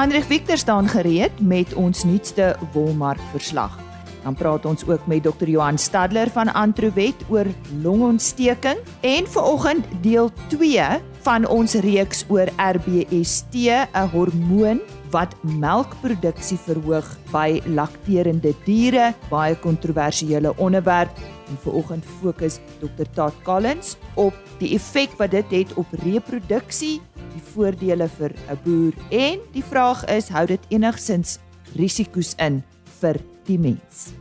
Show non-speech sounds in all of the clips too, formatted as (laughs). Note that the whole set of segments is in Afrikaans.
Hendrik Victor staan gereed met ons nuutste wolmark verslag. Dan praat ons ook met Dr. Johan Stadler van Antrowet oor longontsteking en vanoggend deel 2 van ons reeks oor RBST, 'n hormoon wat melkproduksie verhoog by lakterende diere, baie kontroversiële onderwerp. En vanoggend fokus Dr. Todd Collins op die effek wat dit het op reproduksie, die voordele vir 'n boer en die vraag is, hou dit enigsins risiko's in vir die mens.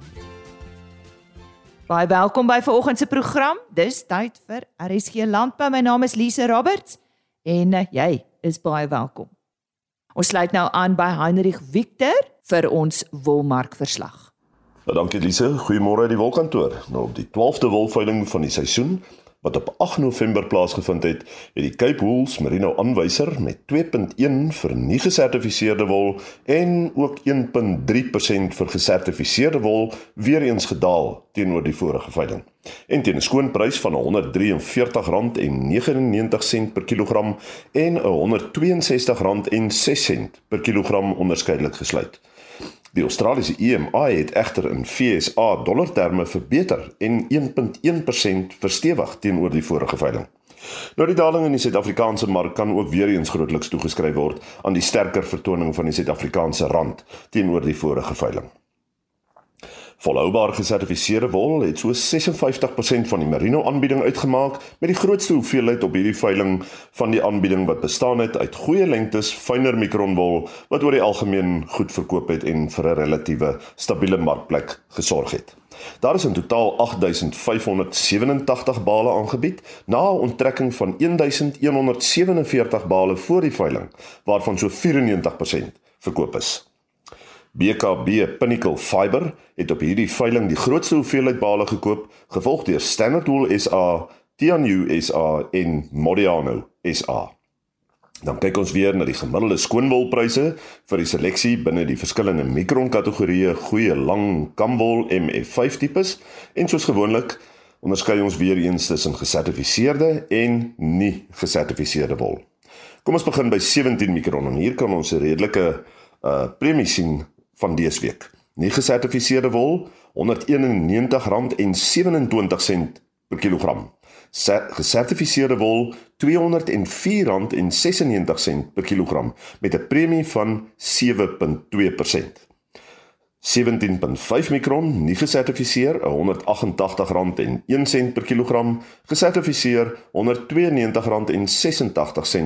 Baie welkom by vanoggend se program. Dis tyd vir RSG Landbou. My naam is Lise Roberts en uh, jy is baie welkom. Ons sluit nou aan by Heinrich Victor vir ons wolmark verslag. Ja, dankie Lise. Goeiemôre uit die wolkantoor. Nou op die 12de wolveiling van die seisoen wat op 8 November plaasgevind het, het die Cape Wools Merino aanwyser met 2.1 vir nie gesertifiseerde wol en ook 1.3% vir gesertifiseerde wol weer eens gedaal teenoor die vorige veiling. En teen 'n skoonprys van R143.99 per kilogram en R162.06 per kilogram onderskeidelik gesluit. Die Australiese EMA het egter in FSA dollar terme verbeter en 1.1% verstewig teenoor die vorige veiling. Nou die daling in die Suid-Afrikaanse mark kan ook weer eens grootliks toegeskryf word aan die sterker vertoning van die Suid-Afrikaanse rand teenoor die vorige veiling. Volhoubaar gesertifiseerde wol het so 56% van die merino aanbieding uitgemaak met die grootste hoeveelheid op hierdie veiling van die aanbieding wat bestaan het uit goeie lengtes fynere mikronwol wat oor die algemeen goed verkoop het en vir 'n relatiewe stabiele markplek gesorg het. Daar is in totaal 8587 bale aangebied na 'n onttrekking van 1147 bale voor die veiling waarvan so 94% verkoop is. BKB Pinnacle Fiber het op hierdie veiling die grootste hoeveelheid bale gekoop, gevolg deur Standard Wool SA, Tianyu SA en Modiano SA. Dan kyk ons weer na die gemiddelde skoonwolpryse vir die seleksie binne die verskillende mikron kategorieë goeie lang kamwol MF5 tipes en soos gewoonlik onderskei ons weer eens tussen gesertifiseerde en nie gesertifiseerde wol. Kom ons begin by 17 mikron en hier kan ons 'n redelike uh premie sien van dese week. Nie gesertifiseerde wol R191.27 per kilogram. Gesertifiseerde wol R204.96 per kilogram met 'n premie van 7.2%. 17.5 mikron nie gesertifiseer R188.01 per kilogram gesertifiseer R192.86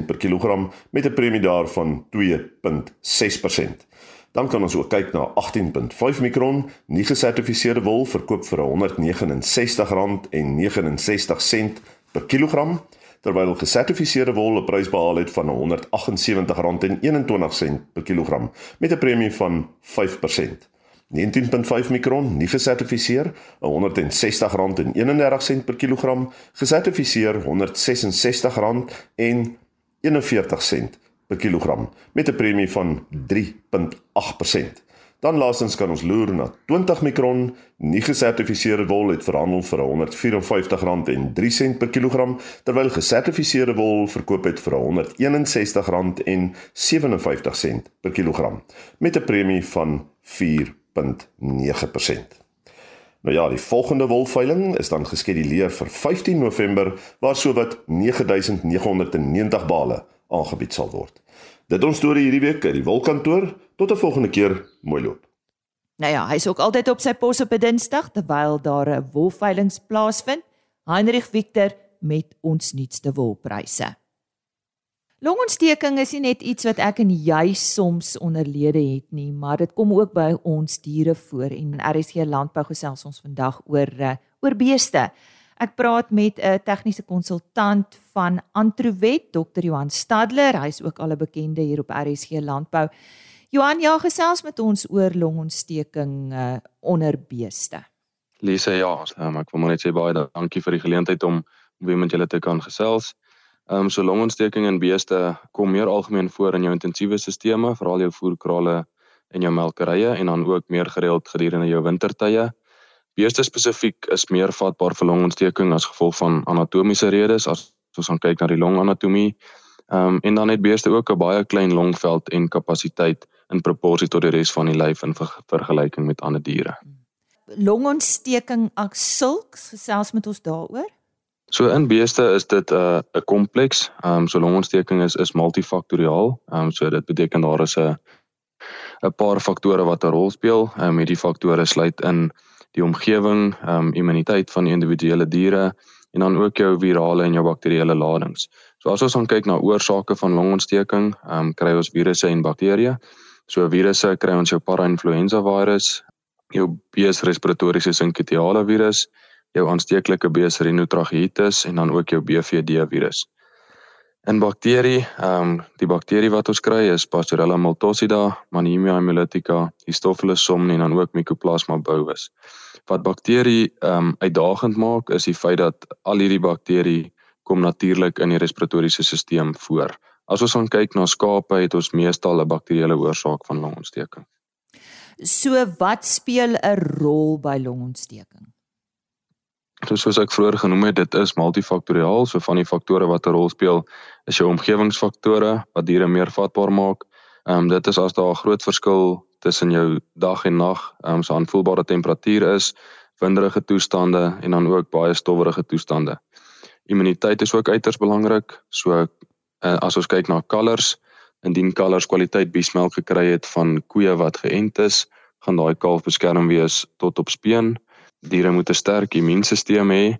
per kilogram met 'n premie daarvan 2.6%. Dan kan ons ook kyk na 18.5 mikron nie gesertifiseerde wol verkoop vir R169.69 per kilogram terwyl gesertifiseerde wol 'n prys behaal het van R178.21 per kilogram met 'n premie van 5%. 19.5 mikron nie gesertifiseer R160.31 per kilogram gesertifiseer R166.41 per kilogram met 'n premie van 3.8%. Dan laastens kan ons loer na 20 mikron nie gesertifiseerde wol het verhandel vir R154.03 per kilogram terwyl gesertifiseerde wol verkoop het vir R161.57 per kilogram met 'n premie van 4.9%. Nou ja, die volgende wolveiling is dan geskeduleer vir 15 November waar sowat 9990 bale aangebied sal word. Dit ons storie hierdie week uit die wolkantoor. Tot 'n volgende keer, mooi loop. Nou ja, hy's ook altyd op sy pos op 'n Dinsdag terwyl daar 'n wolveilings plaasvind. Heinrich Victor met ons nuutste wolpryse. Longontsteking is nie net iets wat ek en jy soms onderlede het nie, maar dit kom ook by ons diere voor en RSG Landbou gesels ons vandag oor uh, oor beeste. Ek praat met 'n tegniese konsultant van Antrowet, Dr. Johan Stadler. Hy is ook al 'n bekende hier op RSG Landbou. Johan, ja, gesels met ons oor longontsteking uh, onder beeste. Lise, ja, um, ek wil maar net sê baie dankie vir die geleentheid om weer met julle te kan gesels. Ehm um, so longontsteking in beeste kom meer algemeen voor in jou intensiewe stelsels, veral jou voerkrale en jou melkerye en dan ook meer gereeld gedurende jou wintertye. Beeste spesifiek is meer vatbaar vir longontsteking as gevolg van anatomiese redes as ons gaan kyk na die longanatomie Ehm um, en dan het beeste ook 'n baie klein longveld en kapasiteit in proporsie tot die res van die lyf in ver vergelyking met ander diere. Longontsteking as sulks gesels met ons daaroor. So in beeste is dit 'n uh, 'n kompleks. Ehm um, so longontsteking is is multifaktoriaal. Ehm um, so dit beteken daar is 'n 'n paar faktore wat 'n rol speel. Ehm um, hierdie faktore sluit in die omgewing, ehm um, immuniteit van die individuele diere en dan ook jou virale en jou bakterieële ladings. So as ons dan kyk na oorsake van longontsteking, ehm um, kry ons virusse en bakterieë. So virusse kry ons jou parainfluenza virus, jou bees respiratoriese sinkitiale virus, jou aansteeklike bees rhinotracheatis en dan ook jou BVD virus. In bakterie, ehm um, die bakterie wat ons kry is Pasteurella multocida, Mannheimia hemolytica, Histophilus somni en dan ook Mycoplasma bovis. Wat bakterie ehm um, uitdagend maak is die feit dat al hierdie bakterie kom natuurlik in die respiratoriese stelsel voor. As ons gaan kyk na skape, het ons meestal 'n bakterieële oorsaak van longontsteking. So wat speel 'n rol by longontsteking? So soos ek vroeër genoem het, dit is multifaktoriaal. So van die faktore wat 'n rol speel, is jou omgewingsfaktore wat diere meer vatbaar maak. Ehm um, dit is as daar 'n groot verskil tussen jou dag en nag, ehm um, so aanvoelbare temperatuur is, winderige toestande en dan ook baie stowwerige toestande. Immuniteit is ook uiters belangrik. So uh, as ons kyk na kalvers, indien kalvers kwaliteit biesmelk gekry het van koeie wat geënt is, gaan daai kalf beskerm wees tot op speen. Diere moet 'n sterk immuunstelsel hê.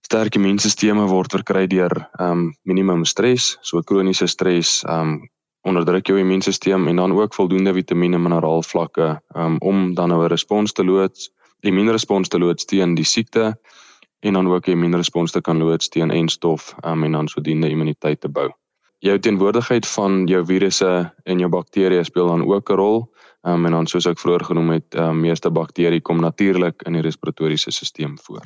Sterk immuunstelsels word verkry deur ehm um, minimum stres, so kroniese stres ehm um, onderdruk jou immuunstelsel en dan ook voldoende vitamiene en mineraal vlakke um, om dan nou 'n respons te loods, immuunrespons te loods teen die siekte en dan ook 'n immuunrespons te kan loods teen enstof um, en dan sodoende immuniteit te bou. Jou teenwoordigheid van jou virusse en jou bakterieë speel dan ook 'n rol. Um, en dan soos ek vroeër genoem het, um, meeste bakterieë kom natuurlik in die respiratoriese stelsel voor.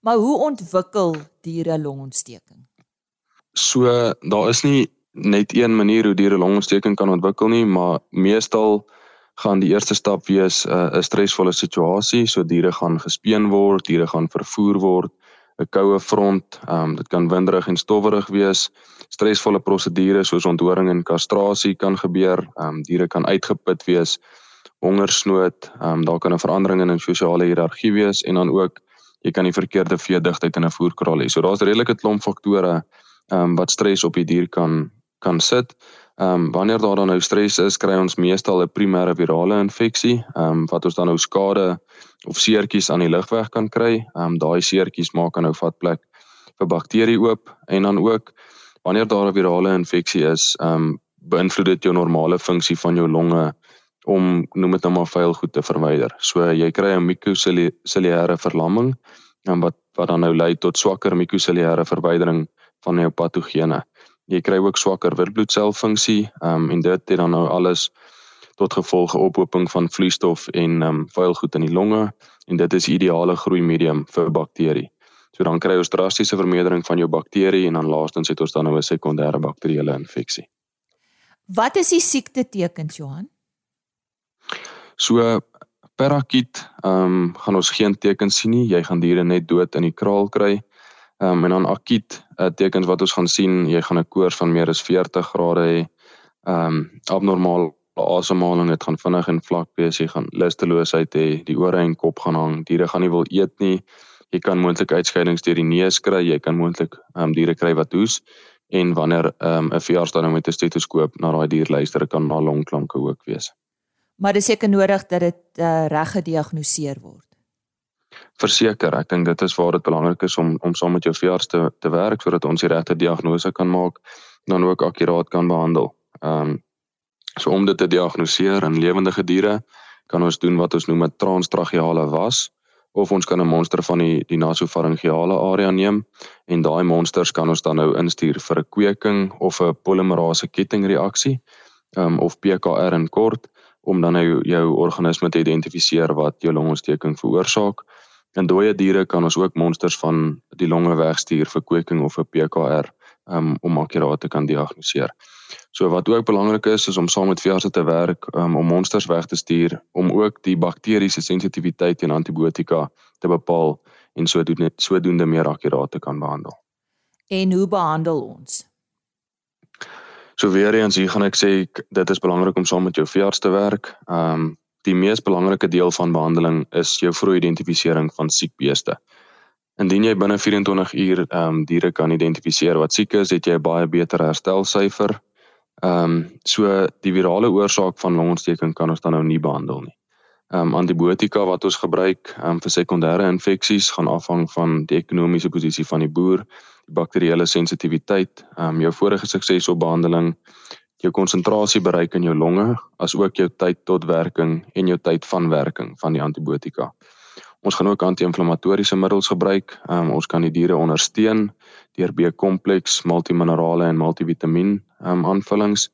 Maar hoe ontwikkel diere longontsteking? So daar is nie net een manier hoe diere longontsteking kan ontwikkel nie, maar meestal gaan die eerste stap wees 'n uh, stresvolle situasie, so diere gaan gespeen word, diere gaan vervoer word, 'n koue front, ehm um, dit kan winderig en stowwerig wees. Stresvolle prosedures soos onthoring en kastrasie kan gebeur. Ehm um, diere kan uitgeput wees, hongersnood, ehm um, daar kan 'n verandering in 'n sosiale hiërargie wees en dan ook jy kan die verkeerde veedigtheid in 'n voerkraal hê. So daar's redelike klomp faktore ehm um, wat stres op die dier kan kan sit. Ehm um, wanneer daar dan nou stres is, kry ons meestal 'n primêre virale infeksie, ehm um, wat ons dan nou skade of seertjies aan die lugweg kan kry. Ehm um, daai seertjies maak dan nou vat plek vir bakterie oop en dan ook wanneer daar 'n virale infeksie is, ehm um, beïnvloed dit jou normale funksie van jou longe om noem dit nou maar vuil goed te verwyder. So jy kry 'n mikroselulêre verlamming en wat wat dan nou lei tot swakker mikroselulêre verwydering van jou patogene jy kry ook swakker witbloedselfunksie um, en dit het dan nou alles tot gevolg ophoping van vloeistof en um, vuil goed in die longe en dit is ideale groei medium vir bakterie. So dan kry ons drastiese vermeerdering van jou bakterie en dan laastens het ons dan nou 'n sekondêre bakterieële infeksie. Wat is die siekte tekens Johan? So per akiet ehm um, gaan ons geen tekens sien nie. Jy gaan diere net dood in die kraal kry. Ehm um, en dan akiet uh, tekens wat ons gaan sien, jy gaan 'n koors van meer as 40 grade hê. Ehm um, abnormaal asemhaling, dit gaan vinnig en vlak wees, jy gaan lusteloosheid hê, die ore en kop gaan hang, diere gaan nie wil eet nie. Jy kan moontlik uitskeidings deur die neus kry, jy kan moontlik ehm um, diere kry wat hoes en wanneer ehm, 'n um, veearts met 'n stetoskoop na daai dier luister, kan daar longklanke ook wees. Maar dis seker nodig dat dit uh, reg gediagnoseer word verseker. Ek dink dit is waar dit belangrik is om om saam met jou veearts te te werk sodat ons die regte diagnose kan maak en dan ook akkuraat kan behandel. Ehm um, so om dit te diagnoseer in lewendige diere kan ons doen wat ons noem 'n transtracheale was of ons kan 'n monster van die die nasofaringeale area neem en daai monsters kan ons dan nou instuur vir 'n kweking of 'n polimerase kettingreaksie um, of PKR in kort om dan nou jou organisme te identifiseer wat jou longontsteking veroorsaak. In dooie diere kan ons ook monsters van die longe wegstuur vir kweking of vir PKR um, om akkuraat te kan diagnoseer. So wat ook belangrik is is om saam met veeartse te werk um, om monsters weg te stuur om ook die bakteriese sensitiwiteit teen antibiotika te bepaal en sodoende sodoende meer akkuraat te kan behandel. En hoe behandel ons? So weer eens hier gaan ek sê dit is belangrik om saam met jou veearts te werk. Ehm um, die mees belangrike deel van behandeling is jou vroeë identifisering van siek beeste. Indien jy binne 24 uur ehm um, diere kan identifiseer wat siek is, het jy 'n baie beter herstelsyfer. Ehm um, so die virale oorsaak van longontsteking kan ons dan nou nie behandel nie. Ehm um, antibiotika wat ons gebruik um, vir sekondêre infeksies gaan afhang van die ekonomiese posisie van die boer, die bakterieële sensitiwiteit, ehm um, jou vorige sukses op behandeling, jou konsentrasie bereik in jou longe, asook jou tyd tot werking en jou tyd van werking van die antibiotika. Ons gaan ook anti-inflammatoriese middels gebruik. Um, ons kan die diere ondersteun deur B-kompleks, multiminerale en multivitamiin um, aanvullings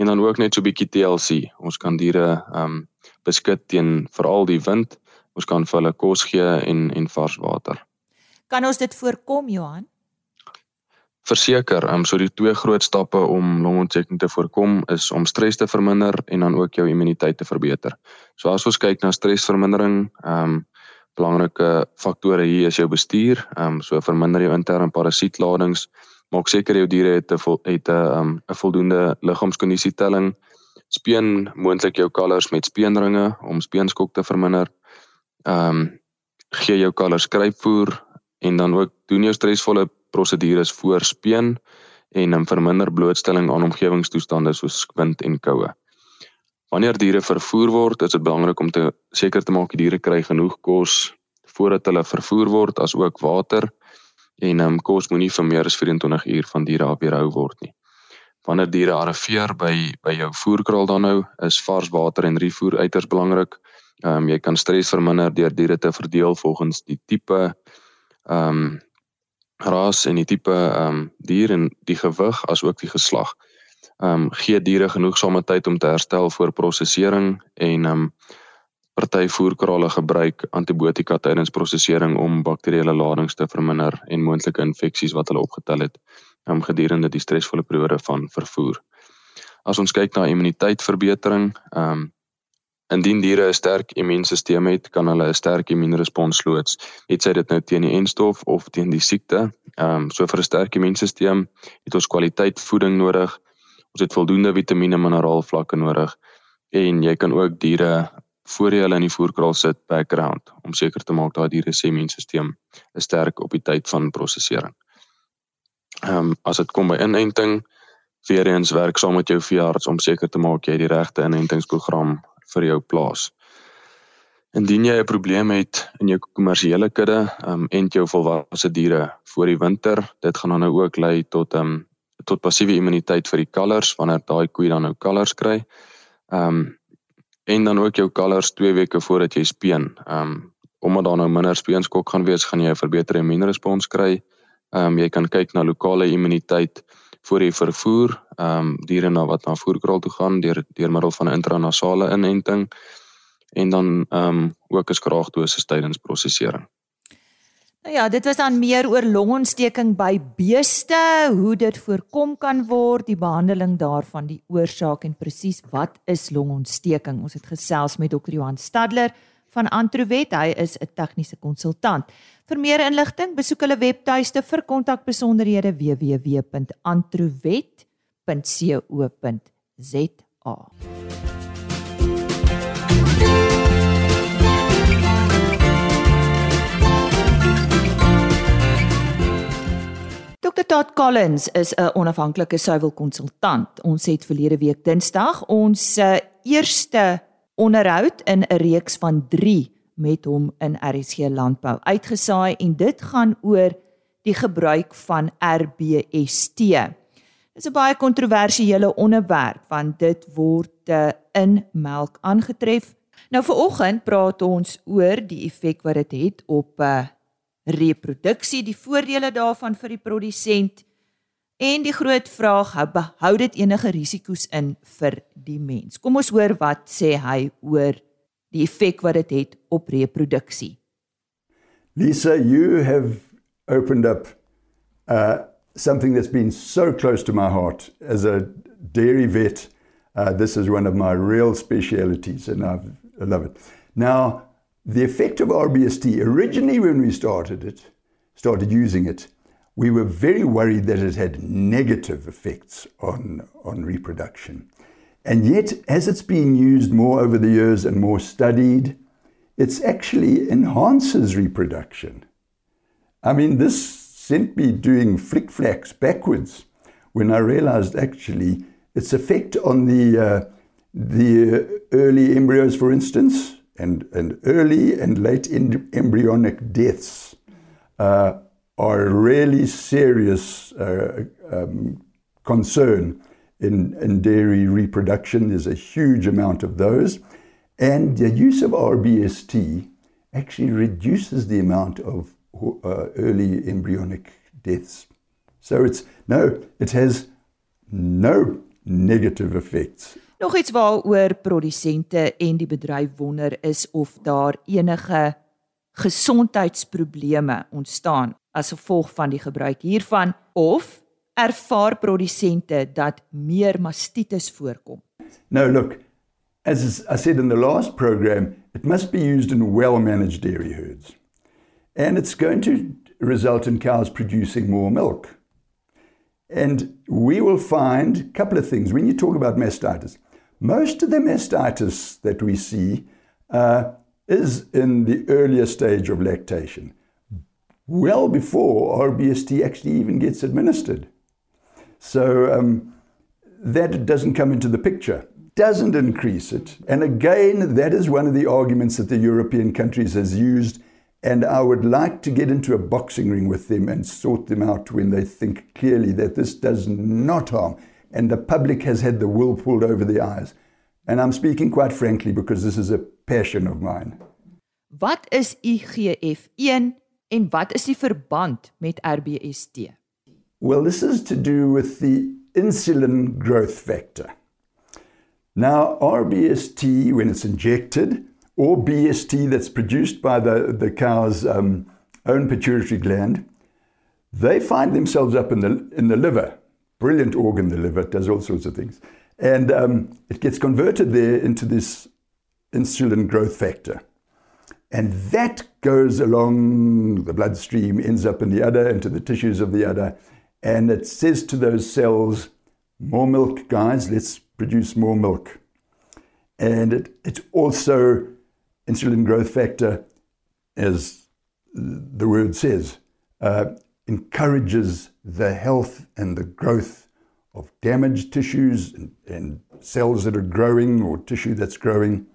en dan ook net so 'n bietjie TLC. Ons kan diere um beskik teen veral die wind. Ons kan vir hulle kos gee en en vars water. Kan ons dit voorkom, Johan? Verseker, um so die twee groot stappe om longontsteking te voorkom is om stres te verminder en dan ook jou immuniteit te verbeter. So as ons kyk na stresvermindering, um belangrike faktore hier is jou bestuur, ehm um, so verminder jou interne parasietladings, maak seker jou diere het 'n het 'n um, 'n voldoende liggaamskondisietelling, speen moontlik jou kalvers met speenringe om speenskok te verminder. Ehm um, gee jou kalvers skrypvoer en dan ook doen jou stresvolle prosedures voor speen en um, verminder blootstelling aan omgewingstoestande soos wind en koue. Wanneer diere vervoer word, is dit belangrik om te seker te maak die diere kry genoeg kos voordat hulle vervoer word, asook water en um, kos moenie vir meer as 24 uur van diere af weerhou word nie. Wanneer diere arriveer by by jou voerkraal dan nou, is vars water en rifoer uiters belangrik. Ehm um, jy kan stres verminder deur diere te verdeel volgens die tipe ehm um, ras en die tipe ehm um, dier en die gewig asook die geslag ehm um, gee diere genoegsame tyd om te herstel voor prosesering en ehm um, party voerkrale gebruik antibiotika tydens prosesering om bakterieële ladings te verminder en moontlike infeksies wat hulle opgetel het ehm um, gedurende die stresvolle periode van vervoer. As ons kyk na immuniteitverbetering, ehm um, indien diere 'n sterk immuunstelsel het, kan hulle 'n sterk immuunrespons loods, het sy dit nou teen die enstof of teen die siekte. Ehm um, so vir 'n sterk immuunstelsel het ons kwaliteit voeding nodig Ons het voldoende vitamiene en mineraal vlakke nodig en jy kan ook diere voor jy hulle in die voerkraal sit background om seker te maak daai diere se immuunstelsel is sterk op die tyd van prosesering. Ehm um, as dit kom by inenting, weer eens werk saam met jou veearts om seker te maak jy het die regte inentingsprogram vir jou plaas. Indien jy 'n probleem het in jou kommersiële kudde, ehm um, en jou volwasse diere voor die winter, dit gaan dan nou ook lei tot ehm um, tot passiewe immuniteit vir die kalvers wanneer daai koei dan nou kalvers kry. Ehm um, en dan ook jou kalvers 2 weke voordat jy speen. Ehm um, omdat daar nou minder speenskok gaan wees, gaan jy 'n verbeterde immuunrespons kry. Ehm um, jy kan kyk na lokale immuniteit voor jy vervoer ehm um, diere na wat na voerkraal toe gaan deur deur middel van 'n intranasale inenting en dan ehm um, ook 'n skraagdosis tydens prosesering. Nou ja, dit was dan meer oor longontsteking by beeste, hoe dit voorkom kan word, die behandeling daarvan, die oorsaak en presies wat is longontsteking. Ons het gesels met Dr. Johan Stadler van Antrowet. Hy is 'n tegniese konsultant. Vir meer inligting, besoek hulle webtuiste vir kontakbesonderhede www.antrowet.co.za. Dr. Todd Collins is 'n onafhanklike suiwelkonsultant. Ons het verlede week Dinsdag ons uh, eerste onderhoud in 'n reeks van 3 met hom in RSG Landbou uitgesaai en dit gaan oor die gebruik van RBST. Dit is 'n baie kontroversiële onderwerp want dit word uh, in melk aangetref. Nou vir oggend praat ons oor die effek wat dit het, het op uh, eh, reproduksie, die voordele daarvan vir die produsent en die groot vraag, hou behou dit enige risiko's in vir die mens. Kom ons hoor wat sê hy oor die effek wat dit het, het op reproduksie. Lisa, you have opened up uh something that's been so close to my heart as a dairy vet. Uh this is one of my real specialities and I've, I love it. Now, The effect of RBST, originally when we started it, started using it, we were very worried that it had negative effects on, on reproduction. And yet, as it's been used more over the years and more studied, it actually enhances reproduction. I mean, this sent me doing flick flacks backwards when I realized actually its effect on the, uh, the early embryos, for instance, and, and early and late embryonic deaths uh, are really serious uh, um, concern in, in dairy reproduction. There's a huge amount of those. And the use of RBST actually reduces the amount of uh, early embryonic deaths. So it's no, it has no negative effects. Nog iets waaroor produsente en die bedryf wonder is of daar enige gesondheidsprobleme ontstaan as gevolg van die gebruik hiervan of ervaar produsente dat meer mastitis voorkom. No, look, as I said in the last program, it must be used in well-managed dairy herds. And it's going to result in cows producing more milk. And we will find a couple of things. When you talk about mastitis, most of the mastitis that we see uh, is in the earlier stage of lactation, well before RBST actually even gets administered. So um, that doesn't come into the picture, doesn't increase it. And again, that is one of the arguments that the European countries has used. And I would like to get into a boxing ring with them and sort them out when they think clearly that this does not harm. And the public has had the wool pulled over the eyes. And I'm speaking quite frankly because this is a passion of mine. Wat is IGF-1 en wat is die verband met RBST? Well, this is to do with the insulin growth factor. Now, RBST, when it's injected, or BST that's produced by the, the cow's um, own pituitary gland, they find themselves up in the, in the liver. Brilliant organ, the liver, does all sorts of things. And um, it gets converted there into this insulin growth factor. And that goes along the bloodstream, ends up in the udder, into the tissues of the udder, and it says to those cells, more milk, guys, let's produce more milk. And it, it also, insulin growth factor, as the word says, uh, encourages the health and the growth of damaged tissues and, and cells that are growing or tissue that's growing.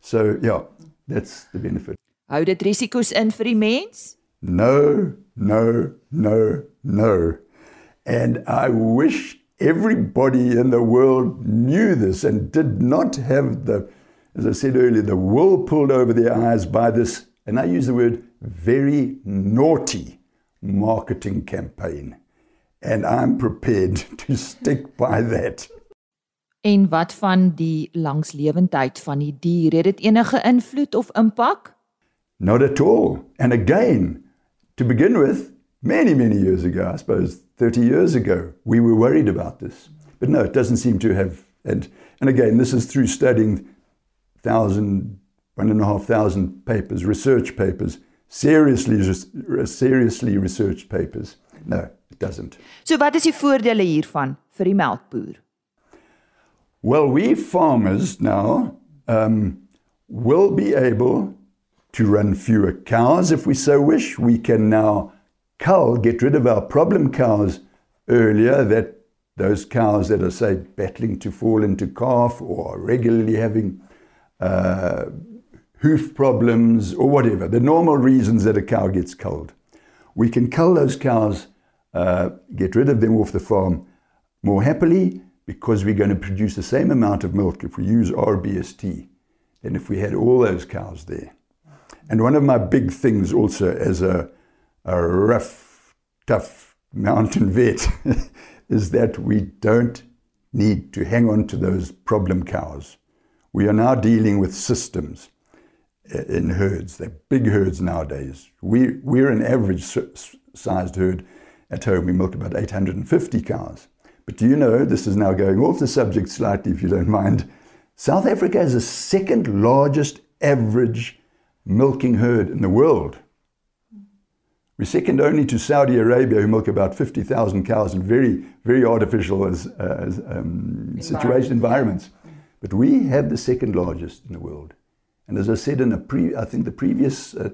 So, yeah, that's the benefit. Hou dit risiko's in vir die mens? No, no, no, no. And I wish everybody in the world knew this and did not have the, as I said earlier, the wool pulled over their eyes by this, and I use the word very naughty marketing campaign. And I'm prepared (laughs) to stick by that. En wat van die langslewendheid van die dier? Het dit enige invloed of impak? Not at all. And again, to begin with, many, many years ago, I suppose 30 years ago, we were worried about this. But no, it doesn't seem to have. And, and again, this is through studying thousand, one and a half thousand papers, research papers, seriously, seriously researched papers. No, it doesn't. So wat is die voordele hiervan vir die melkboer? Well, we farmers now um, will be able to run fewer cows if we so wish. We can now cull, get rid of our problem cows earlier, that those cows that are, say, battling to fall into calf or regularly having uh, hoof problems or whatever, the normal reasons that a cow gets culled. We can cull those cows, uh, get rid of them off the farm more happily because we're going to produce the same amount of milk if we use RBST than if we had all those cows there. And one of my big things also as a a rough, tough mountain vet (laughs) is that we don't need to hang on to those problem cows. We are now dealing with systems uh, in herds. They're big herds nowadays. We, we're an average sized herd at home. We milk about 850 cows. But do you know, this is now going off the subject slightly if you don't mind. South Africa is the second largest average milking herd in the world. We're second only to Saudi Arabia, who milk about 50,000 cows in very, very artificial as, uh, as, um, situation environments. But we have the second largest in the world. And as I said in a pre, I think the previous uh,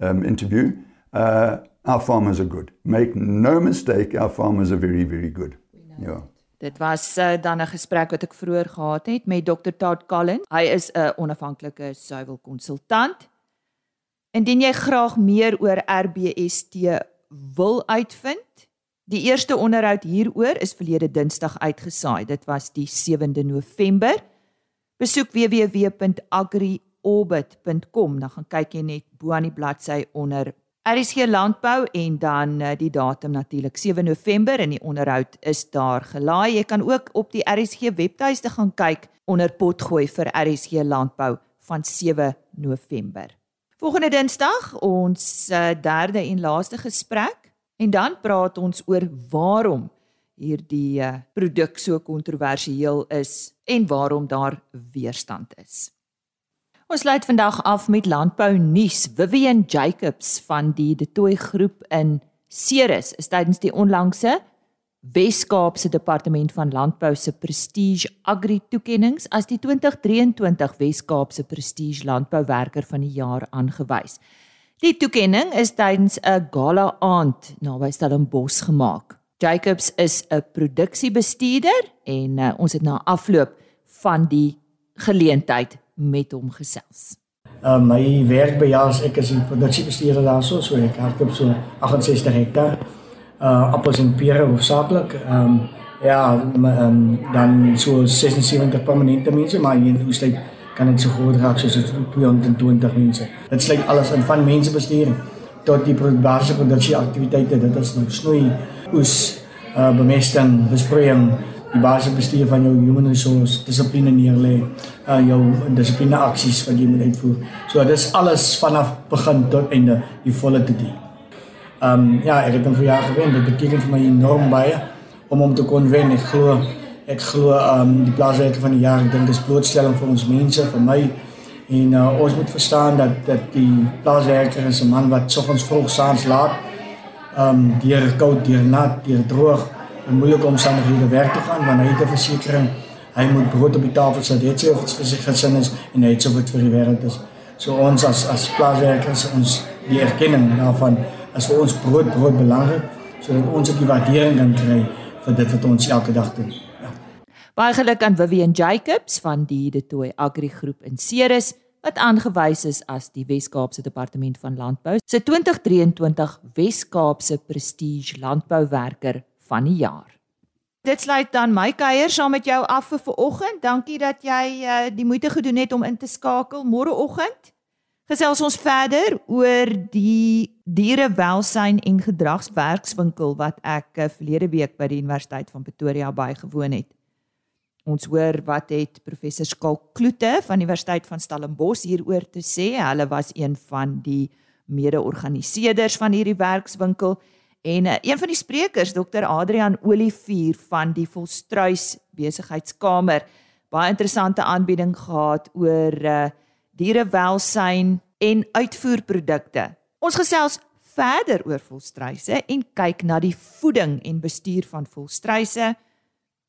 um, interview, uh, our farmers are good. Make no mistake, our farmers are very, very good. Ja. Dit was uh, dan 'n gesprek wat ek vroeër gehad het met Dr. Todd Collins. Hy is 'n onafhanklike suiwelkonsultant. Indien jy graag meer oor RBST wil uitvind, die eerste onderhoud hieroor is verlede Dinsdag uitgesaai. Dit was die 7de November. Besoek www.agriorbit.com, dan gaan kyk jy net bo aan die bladsy onder RSG Landbou en dan eh, die datum natuurlik 7 November en die onderhoud is daar gelaai. Jy kan ook op die RSG webtuiste gaan kyk onder potgooi vir RSG Landbou van 7 November. Volgende Dinsdag ons uh, derde en laaste gesprek en dan praat ons oor waarom hierdie uh, produk so kontroversieel is en waarom daar weerstand is. Ons sluit vandag af met landbou nuus. Vivian Jacobs van die De Tooy groep in Ceres is tydens die onlangse Wes-Kaapse Departement van Landbou se Prestige Agri toekenninge as die 2023 Wes-Kaapse Prestige Landbouwerker van die jaar aangewys. Die toekenning is tydens 'n gala aand naby Stellenbosch gemaak. Jacobs is 'n produksiebestuurder en uh, ons het na afloop van die geleentheid met hom gesels. Uh, my werk by Jaas ek is 'n produksiebestuurder daarso, so ek hardloop so 68 hektaar. Uh appels en pere hoofsaaklik. Ehm um, ja, um, dan so 76 permanente mense, maar in Oostluik kan dit so groot raak soos 220 mense. Dit sluit alles in van mensebestuuring tot die basiese produksieaktiwiteite. Dit is nou snoei, oes, uh bemesting, besproeiing, die basiese bestuur van jou human resource dissipline neerlê, uh jou dissipline aksies wat jy moet uitvoer. So dis alles vanaf begin tot einde die volle te doen. Ehm um, ja, ek het hom vir jaar gewen. Dit beteken vir my enorm baie om hom te kon wen. Ek glo ek glo ehm um, die plaaswerker van die jaar, ek dink dis blootstelling vir ons mense, vir my en uh, ons moet verstaan dat dat die plaaswerker is 'n man wat soggens vroeg saans laat ehm um, deur koud, deur nat, deur droog in moeilike omstandighede werk te gaan want hy het 'n versekering. Hy moet brood op die tafel sit, dit sê of dit vir sy gesin is en hy het so wat vir die wêreld is. So ons as as plaaswerkers ons die erkenning daarvan as vir ons brood brood belangrik sodat ons ook die waardering kan kry vir dit wat ons elke dag doen. Ja. Baie geluk aan Vivian Jacobs van die De Tooy Agri Groep in Ceres wat aangewys is as die Wes-Kaapse Departement van Landbou se 2023 Wes-Kaapse Prestige Landbouwerker van die jaar. Dit sluit dan my kuier saam met jou af vir vanoggend. Dankie dat jy uh, die moeite gedoen het om in te skakel môreoggend. Gesels ons verder oor die dierewelsyn en gedragswerkswinkel wat ek uh, verlede week by die Universiteit van Pretoria bygewoon het. Ons hoor wat het professor Skalk Kloete van die Universiteit van Stellenbosch hieroor te sê. Hulle was een van die mede-organiseerders van hierdie werkswinkel En uh, een van die sprekers, Dr. Adrian Olivier van die Volstruis Besigheidskamer, baie interessante aanbieding gehad oor uh, dierewelsyn en uitvoerprodukte. Ons gesels verder oor volstruise en kyk na die voeding en bestuur van volstruise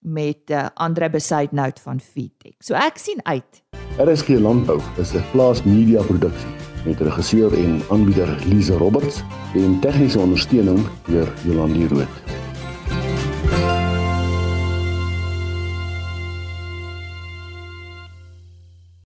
met uh, Andre Besuidnout van Feedtech. So ek sien uit. RSG Landbou is 'n plaas media produksie met regisseur en aanbieder Lize Roberts en tegniese ondersteuning deur Jolande Rooi.